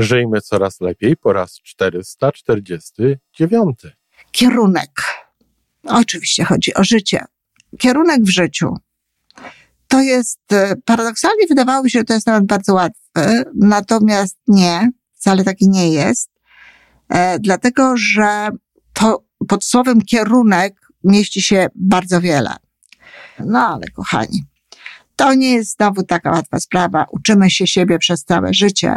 Żyjmy coraz lepiej po raz 449. Kierunek. Oczywiście chodzi o życie. Kierunek w życiu. To jest, e, paradoksalnie wydawało się, że to jest nawet bardzo łatwe, natomiast nie, wcale taki nie jest, e, dlatego że to pod słowem kierunek mieści się bardzo wiele. No ale kochani, to nie jest znowu taka łatwa sprawa. Uczymy się siebie przez całe życie.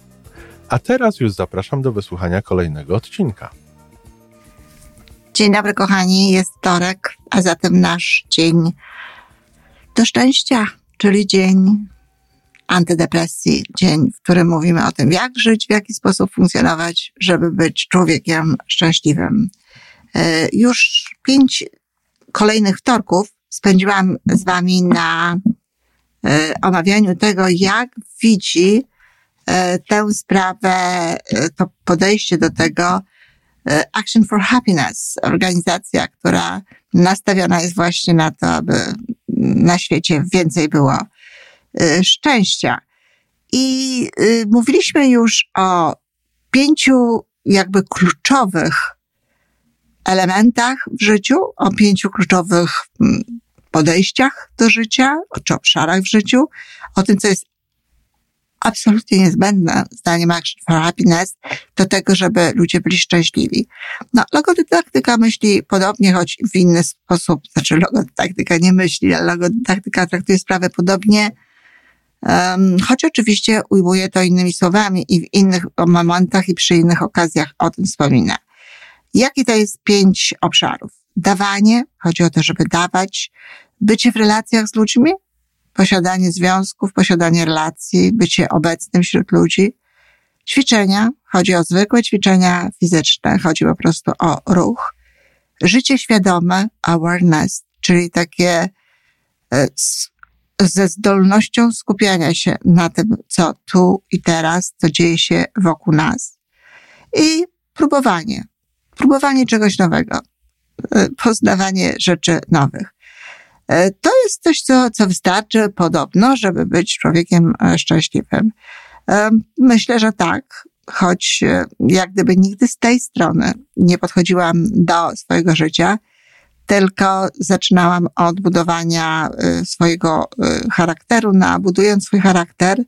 A teraz już zapraszam do wysłuchania kolejnego odcinka. Dzień dobry, kochani. Jest wtorek, a zatem nasz dzień do szczęścia, czyli dzień antydepresji, dzień, w którym mówimy o tym, jak żyć, w jaki sposób funkcjonować, żeby być człowiekiem szczęśliwym. E, już pięć kolejnych wtorków spędziłam z Wami na e, omawianiu tego, jak widzi tę sprawę, to podejście do tego Action for Happiness, organizacja, która nastawiona jest właśnie na to, aby na świecie więcej było szczęścia. I mówiliśmy już o pięciu jakby kluczowych elementach w życiu, o pięciu kluczowych mm, podejściach do życia, czy obszarach w życiu, o tym, co jest absolutnie niezbędne, zdaniem Action for Happiness, do tego, żeby ludzie byli szczęśliwi. No, logodydaktyka myśli podobnie, choć w inny sposób, znaczy logodydaktyka nie myśli, ale logodydaktyka traktuje sprawę podobnie, Um, choć oczywiście ujmuje to innymi słowami i w innych momentach i przy innych okazjach o tym wspomina. Jaki to jest pięć obszarów? Dawanie, chodzi o to, żeby dawać, bycie w relacjach z ludźmi, posiadanie związków, posiadanie relacji, bycie obecnym wśród ludzi. Ćwiczenia, chodzi o zwykłe ćwiczenia fizyczne, chodzi po prostu o ruch. Życie świadome, awareness, czyli takie e, ze zdolnością skupiania się na tym, co tu i teraz, co dzieje się wokół nas. I próbowanie. Próbowanie czegoś nowego. E, poznawanie rzeczy nowych. E, to jest coś, co, co wystarczy podobno, żeby być człowiekiem e, szczęśliwym. Myślę, że tak, choć jak gdyby nigdy z tej strony nie podchodziłam do swojego życia, tylko zaczynałam od budowania swojego charakteru. Na budując swój charakter,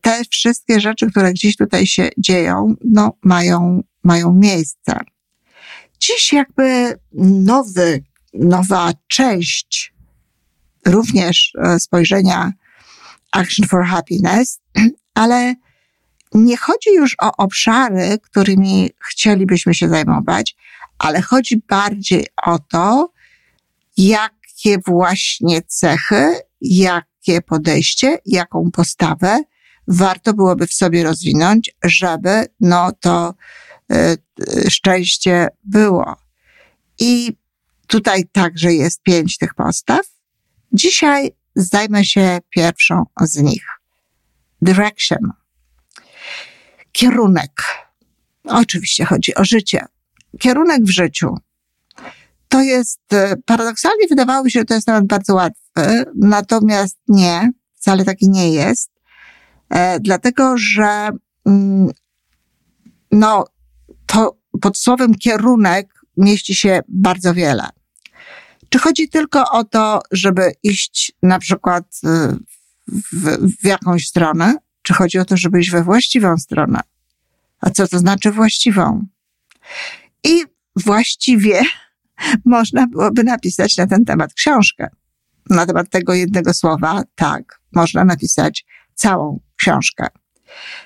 te wszystkie rzeczy, które gdzieś tutaj się dzieją, no, mają, mają miejsce. Dziś jakby nowy, nowa część również spojrzenia Action for Happiness, ale nie chodzi już o obszary, którymi chcielibyśmy się zajmować, ale chodzi bardziej o to, jakie właśnie cechy, jakie podejście, jaką postawę warto byłoby w sobie rozwinąć, żeby no to y, szczęście było. I tutaj także jest pięć tych postaw. Dzisiaj zajmę się pierwszą z nich. Direction. Kierunek. Oczywiście chodzi o życie kierunek w życiu. To jest, e, paradoksalnie wydawało się, że to jest nawet bardzo łatwe, natomiast nie, wcale taki nie jest, e, dlatego że, mm, no, to pod słowem kierunek mieści się bardzo wiele. Czy chodzi tylko o to, żeby iść na przykład e, w, w jakąś stronę, czy chodzi o to, żeby iść we właściwą stronę? A co to znaczy właściwą? I właściwie można byłoby napisać na ten temat książkę. Na temat tego jednego słowa, tak, można napisać całą książkę.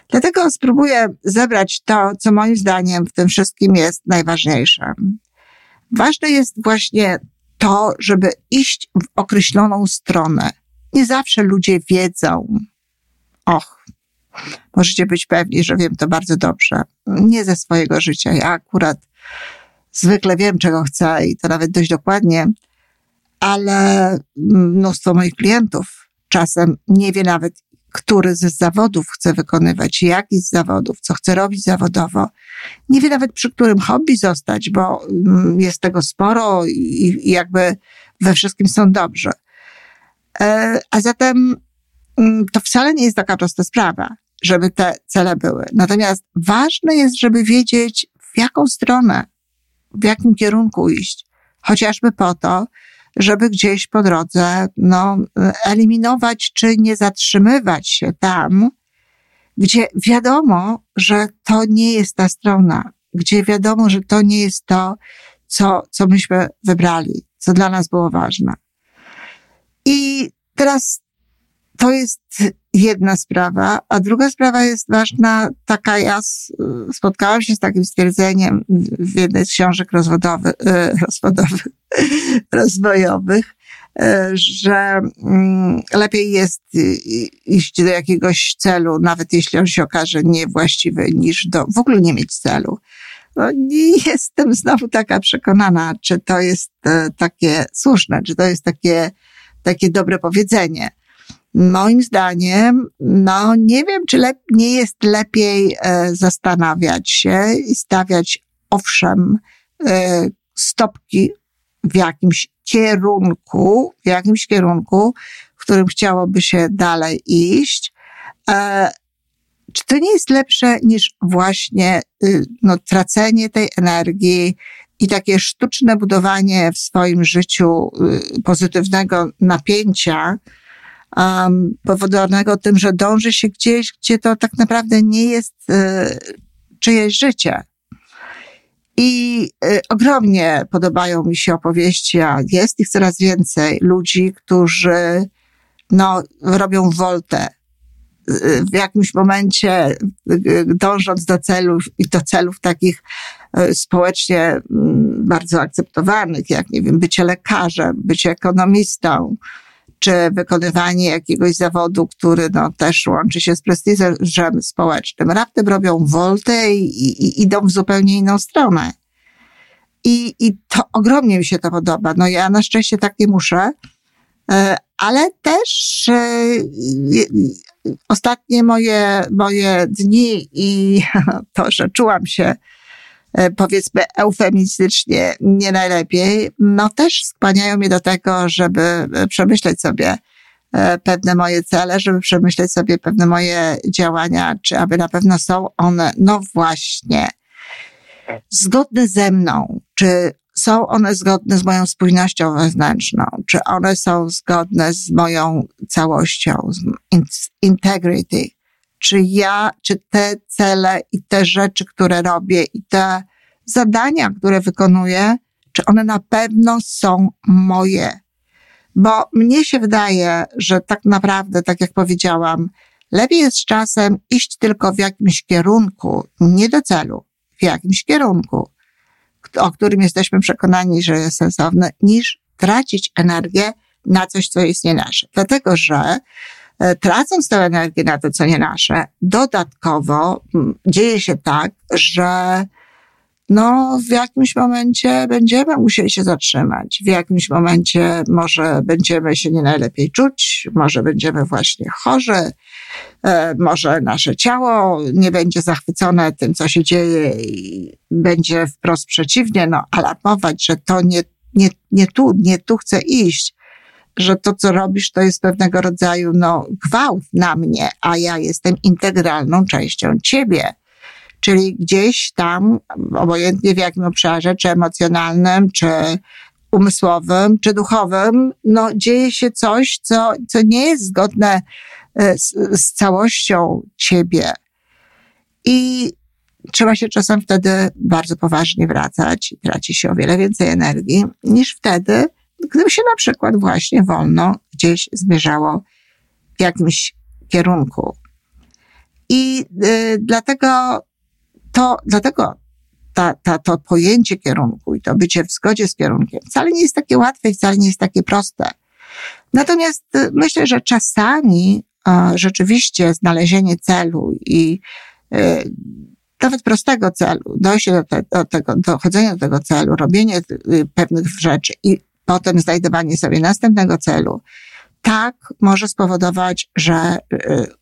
Dlatego spróbuję zebrać to, co moim zdaniem w tym wszystkim jest najważniejsze. Ważne jest właśnie to, żeby iść w określoną stronę. Nie zawsze ludzie wiedzą. Och, możecie być pewni, że wiem to bardzo dobrze. Nie ze swojego życia. Ja akurat zwykle wiem, czego chcę i to nawet dość dokładnie, ale mnóstwo moich klientów czasem nie wie nawet, który ze zawodów chce wykonywać, jaki z zawodów, co chce robić zawodowo. Nie wie nawet przy którym hobby zostać, bo mm, jest tego sporo i, i jakby we wszystkim są dobrze. E, a zatem mm, to wcale nie jest taka prosta sprawa, żeby te cele były. Natomiast ważne jest, żeby wiedzieć, w jaką stronę, w jakim kierunku iść. Chociażby po to, żeby gdzieś po drodze no, eliminować czy nie zatrzymywać się tam, gdzie wiadomo, że to nie jest ta strona, gdzie wiadomo, że to nie jest to, co, co myśmy wybrali, co dla nas było ważne. I teraz to jest jedna sprawa, a druga sprawa jest ważna, taka ja spotkałam się z takim stwierdzeniem w jednej z książek rozwodowych, e, rozwodowych rozwojowych, e, że mm, lepiej jest iść do jakiegoś celu, nawet jeśli on się okaże niewłaściwy, niż do, w ogóle nie mieć celu. No, nie jestem znowu taka przekonana, czy to jest e, takie słuszne, czy to jest takie, takie dobre powiedzenie moim zdaniem, no nie wiem, czy lep- nie jest lepiej e, zastanawiać się i stawiać, owszem, e, stopki w jakimś kierunku, w jakimś kierunku, w którym chciałoby się dalej iść. E, czy to nie jest lepsze niż właśnie y, no, tracenie tej energii i takie sztuczne budowanie w swoim życiu y, pozytywnego napięcia, um, powodowanego tym, że dąży się gdzieś, gdzie to tak naprawdę nie jest y, czyjeś życie. I y, ogromnie podobają mi się opowieści, a jest ich coraz więcej ludzi, którzy no, robią woltę. W jakimś momencie, dążąc do celów i do celów takich społecznie mm, bardzo akceptowanych, jak nie wiem, bycie lekarzem, bycie ekonomistą, czy wykonywanie jakiegoś zawodu, który no, też łączy się z prestiżem społecznym. Raptem robią woltę i, i, idą w zupełnie inną stronę. I, I to ogromnie mi się to podoba. No ja na szczęście tak nie muszę, e, ale też e, ostatnie moje, moje dni i to, że czułam się powiedzmy eufemistycznie nie najlepiej, no też skłaniają mnie do tego, żeby e, przemyśleć sobie e, pewne moje cele, żeby przemyśleć sobie pewne moje działania, czy aby na pewno są one, no właśnie, zgodne ze mną, czy są one zgodne z moją spójnością wewnętrzną, czy one są zgodne z moją całością, z integrity, czy ja, czy te cele i te rzeczy, które robię i te zadania, które wykonuję, czy one na pewno są moje. Bo mnie się wydaje, że tak naprawdę, tak jak powiedziałam, lepiej jest czasem iść tylko w jakimś kierunku, nie do celu, w jakimś kierunku, o którym jesteśmy przekonani, że jest sensowny, niż tracić energię na coś, co jest nie nasze. Dlatego, że tracąc tę energię na to, co nie nasze, dodatkowo dzieje się tak, że no, w jakimś momencie będziemy musieli się zatrzymać. W jakimś momencie może będziemy się nie najlepiej czuć, może będziemy właśnie chorzy, e, może nasze ciało nie będzie zachwycone tym, co się dzieje i będzie wprost przeciwnie, no, alarmować, że to nie, nie, nie tu, nie tu chcę iść że to, co robisz, to jest pewnego rodzaju, no, gwałt na mnie, a ja jestem integralną częścią ciebie. Czyli gdzieś tam, obojętnie w jakim obszarze, czy emocjonalnym, czy umysłowym, czy duchowym, no, dzieje się coś, co, co nie jest zgodne e, z, z całością ciebie. I trzeba się czasem wtedy bardzo poważnie wracać, traci się o wiele więcej energii niż wtedy, gdyby się na przykład właśnie wolno gdzieś zmierzało w jakimś kierunku. I y, dlatego to, dlatego ta, ta, to pojęcie kierunku i to bycie w zgodzie z kierunkiem wcale nie jest takie łatwe i wcale nie jest takie proste. Natomiast y, myślę, że czasami rzeczywiście znalezienie celu i y, nawet prostego celu, dojście do, te, do tego, dochodzenie do tego celu, robienie y, pewnych rzeczy i potem znajdowanie sobie następnego celu, tak może spowodować, że,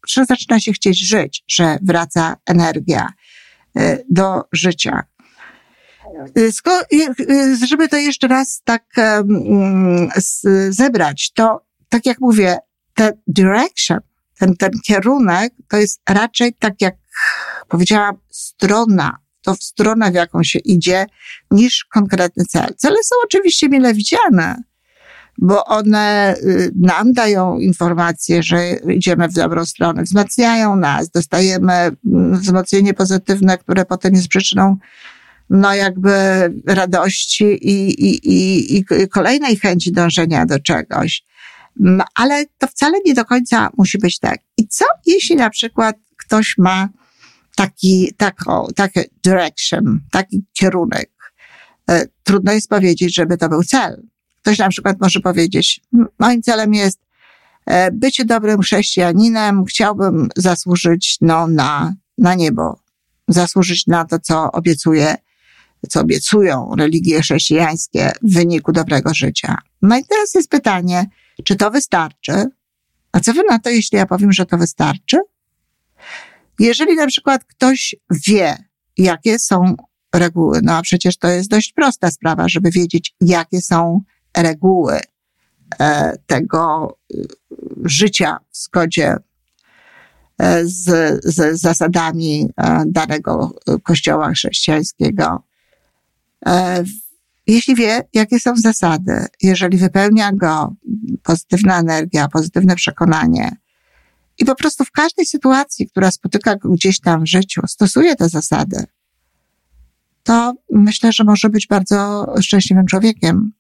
że zaczyna się chcieć żyć, że wraca energia do życia. Żeby to jeszcze raz tak zebrać, to tak jak mówię, ten direction, ten, ten kierunek, to jest raczej tak jak powiedziałam, strona, to w stronę, w jaką się idzie, niż konkretny cel. Cele są oczywiście mile widziane, bo one y, nam dają informację, że idziemy w dobrą stronę, wzmacniają nas, dostajemy mm, wzmocnienie pozytywne, które potem jest przyczyną no jakby radości i, i, i, i kolejnej chęci dążenia do czegoś. Mm, ale to wcale nie do końca musi być tak. I co jeśli na przykład ktoś ma taki, taką, taki direction, taki kierunek? E, trudno jest powiedzieć, żeby to był cel. Ktoś na przykład może powiedzieć, moim celem jest e, bycie dobrym chrześcijaninem, chciałbym zasłużyć no, na, na niebo, zasłużyć na to, co obiecuje, co obiecują religie chrześcijańskie w wyniku dobrego życia. No i teraz jest pytanie, czy to wystarczy? A co wy na to, jeśli ja powiem, że to wystarczy? Jeżeli na przykład ktoś wie, jakie są reguły, no a przecież to jest dość prosta sprawa, żeby wiedzieć, jakie są reguły e, tego e, życia w zgodzie e, z, z zasadami danego kościoła chrześcijańskiego. Jeśli wie, jakie są zasady, jeżeli wypełnia go pozytywna energia, pozytywne przekonanie i po prostu w każdej sytuacji, która spotyka go gdzieś tam w życiu, stosuje te zasady, to myślę, że może być bardzo szczęśliwym człowiekiem.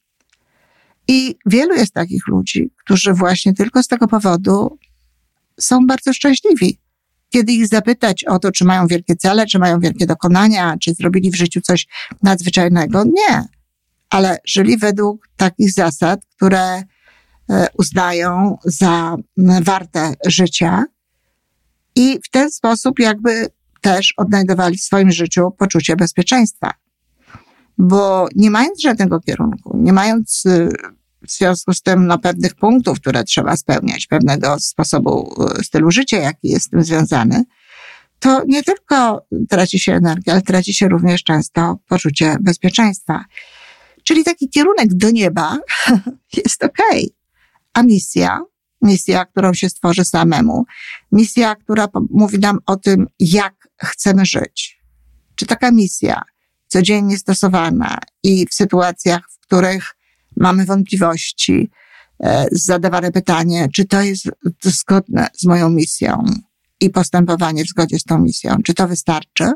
I wielu jest takich ludzi, którzy właśnie tylko z tego powodu są bardzo szczęśliwi. Kiedy ich zapytać o to, czy mają wielkie cele, czy mają wielkie dokonania, czy zrobili w życiu coś nadzwyczajnego, nie. Ale żyli według takich zasad, które uznają za warte życia i w ten sposób jakby też odnajdowali w swoim życiu poczucie bezpieczeństwa. Bo nie mając żadnego kierunku, nie mając y, w związku z tym no, pewnych punktów, które trzeba spełniać, pewnego sposobu y, stylu życia, jaki jest z tym związany, to nie tylko traci się energię, ale traci się również często poczucie bezpieczeństwa. Czyli taki kierunek do nieba jest okej. Okay. A misja, misja, którą się stworzy samemu, misja, która mówi nam o tym, jak chcemy żyć. Czy taka misja, codziennie stosowana i w sytuacjach, w których mamy wątpliwości, e, zadawane pytanie, czy to jest zgodne z moją misją i postępowanie w zgodzie z tą misją, czy to wystarczy?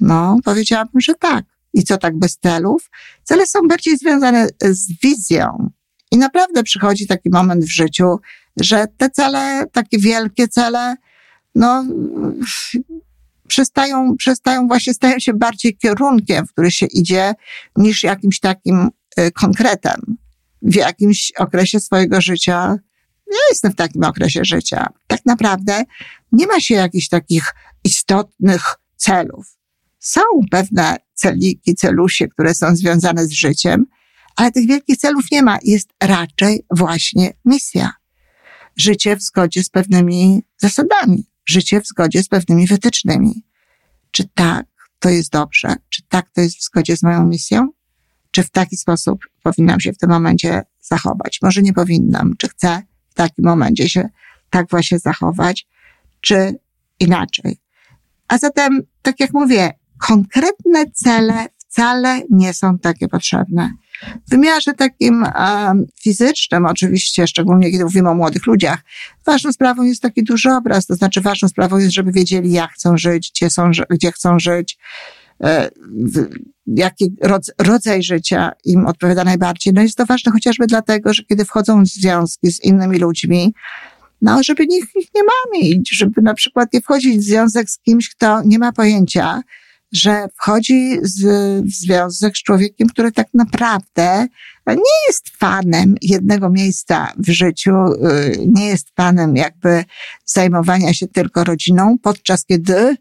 No, powiedziałabym, że tak. I co tak bez celów? Cele są bardziej związane z wizją. I naprawdę przychodzi taki moment w życiu, że te cele, takie wielkie cele, no, przestają, przestają właśnie, stają się bardziej kierunkiem, w który się idzie, niż jakimś takim y, konkretem. W jakimś okresie swojego życia, ja jestem w takim okresie życia, tak naprawdę nie ma się jakichś takich istotnych celów. Są pewne celiki, celusie, które są związane z życiem, ale tych wielkich celów nie ma. Jest raczej właśnie misja. Życie w zgodzie z pewnymi zasadami życie w zgodzie z pewnymi wytycznymi. Czy tak to jest dobrze? Czy tak to jest w zgodzie z moją misją? Czy w taki sposób powinnam się w tym momencie zachować? Może nie powinnam. Czy chcę w takim momencie się tak właśnie zachować? Czy inaczej? A zatem, tak jak mówię, konkretne cele wcale nie są takie potrzebne. W wymiarze takim fizycznym, oczywiście, szczególnie kiedy mówimy o młodych ludziach, ważną sprawą jest taki duży obraz, to znaczy ważną sprawą jest, żeby wiedzieli, jak chcą żyć, gdzie, są, gdzie chcą żyć, e, jaki rodzaj życia im odpowiada najbardziej. No jest to ważne chociażby dlatego, że kiedy wchodzą w związki z innymi ludźmi, no, żeby ich, ich nie mamić, żeby na przykład nie wchodzić w związek z kimś, kto nie ma pojęcia, że wchodzi z, w związek z człowiekiem, który tak naprawdę nie jest fanem jednego miejsca w życiu, y, nie jest fanem jakby zajmowania się tylko rodziną, podczas kiedy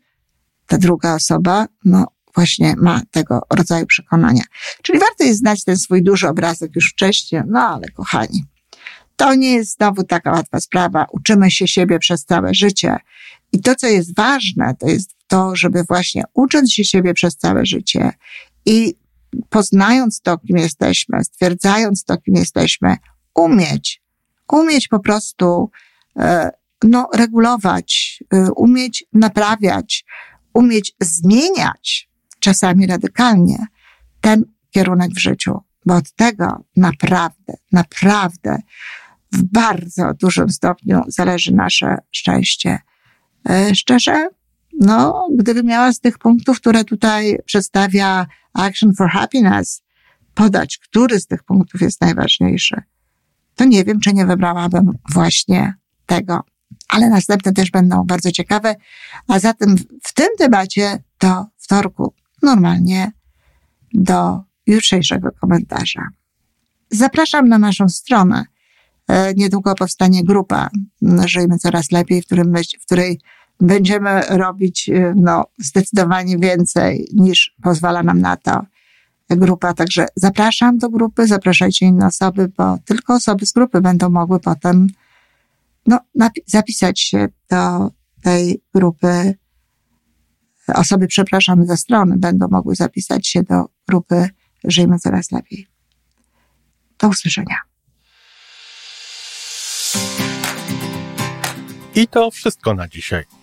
ta druga osoba, no właśnie ma tego rodzaju przekonania. Czyli warto jest znać ten swój duży obrazek już wcześniej, no ale kochani, to nie jest znowu taka łatwa sprawa. Uczymy się siebie przez całe życie. I to, co jest ważne, to jest to, żeby właśnie ucząc się siebie przez całe życie i poznając to, kim jesteśmy, stwierdzając to, kim jesteśmy, umieć, umieć po prostu, e, no, regulować, e, umieć naprawiać, umieć zmieniać, czasami radykalnie, ten kierunek w życiu. Bo od tego naprawdę, naprawdę w bardzo dużym stopniu zależy nasze szczęście. E, szczerze, no, gdybym miała z tych punktów, które tutaj przedstawia Action for Happiness, podać, który z tych punktów jest najważniejszy, to nie wiem, czy nie wybrałabym właśnie tego. Ale następne też będą bardzo ciekawe. A zatem w tym temacie do wtorku, normalnie do jutrzejszego komentarza. Zapraszam na naszą stronę. E, niedługo powstanie grupa Żyjmy Coraz Lepiej, w, którym, w której będziemy robić y, no, zdecydowanie więcej niż pozwala nam na to grupa. Także zapraszam do grupy, zapraszajcie inne osoby, bo tylko osoby z grupy będą mogły potem no, zapisać się do tej grupy. Osoby, przepraszam, ze strony będą mogły zapisać się do grupy Żyjmy Coraz Lepiej. Do usłyszenia. I to wszystko na dzisiaj.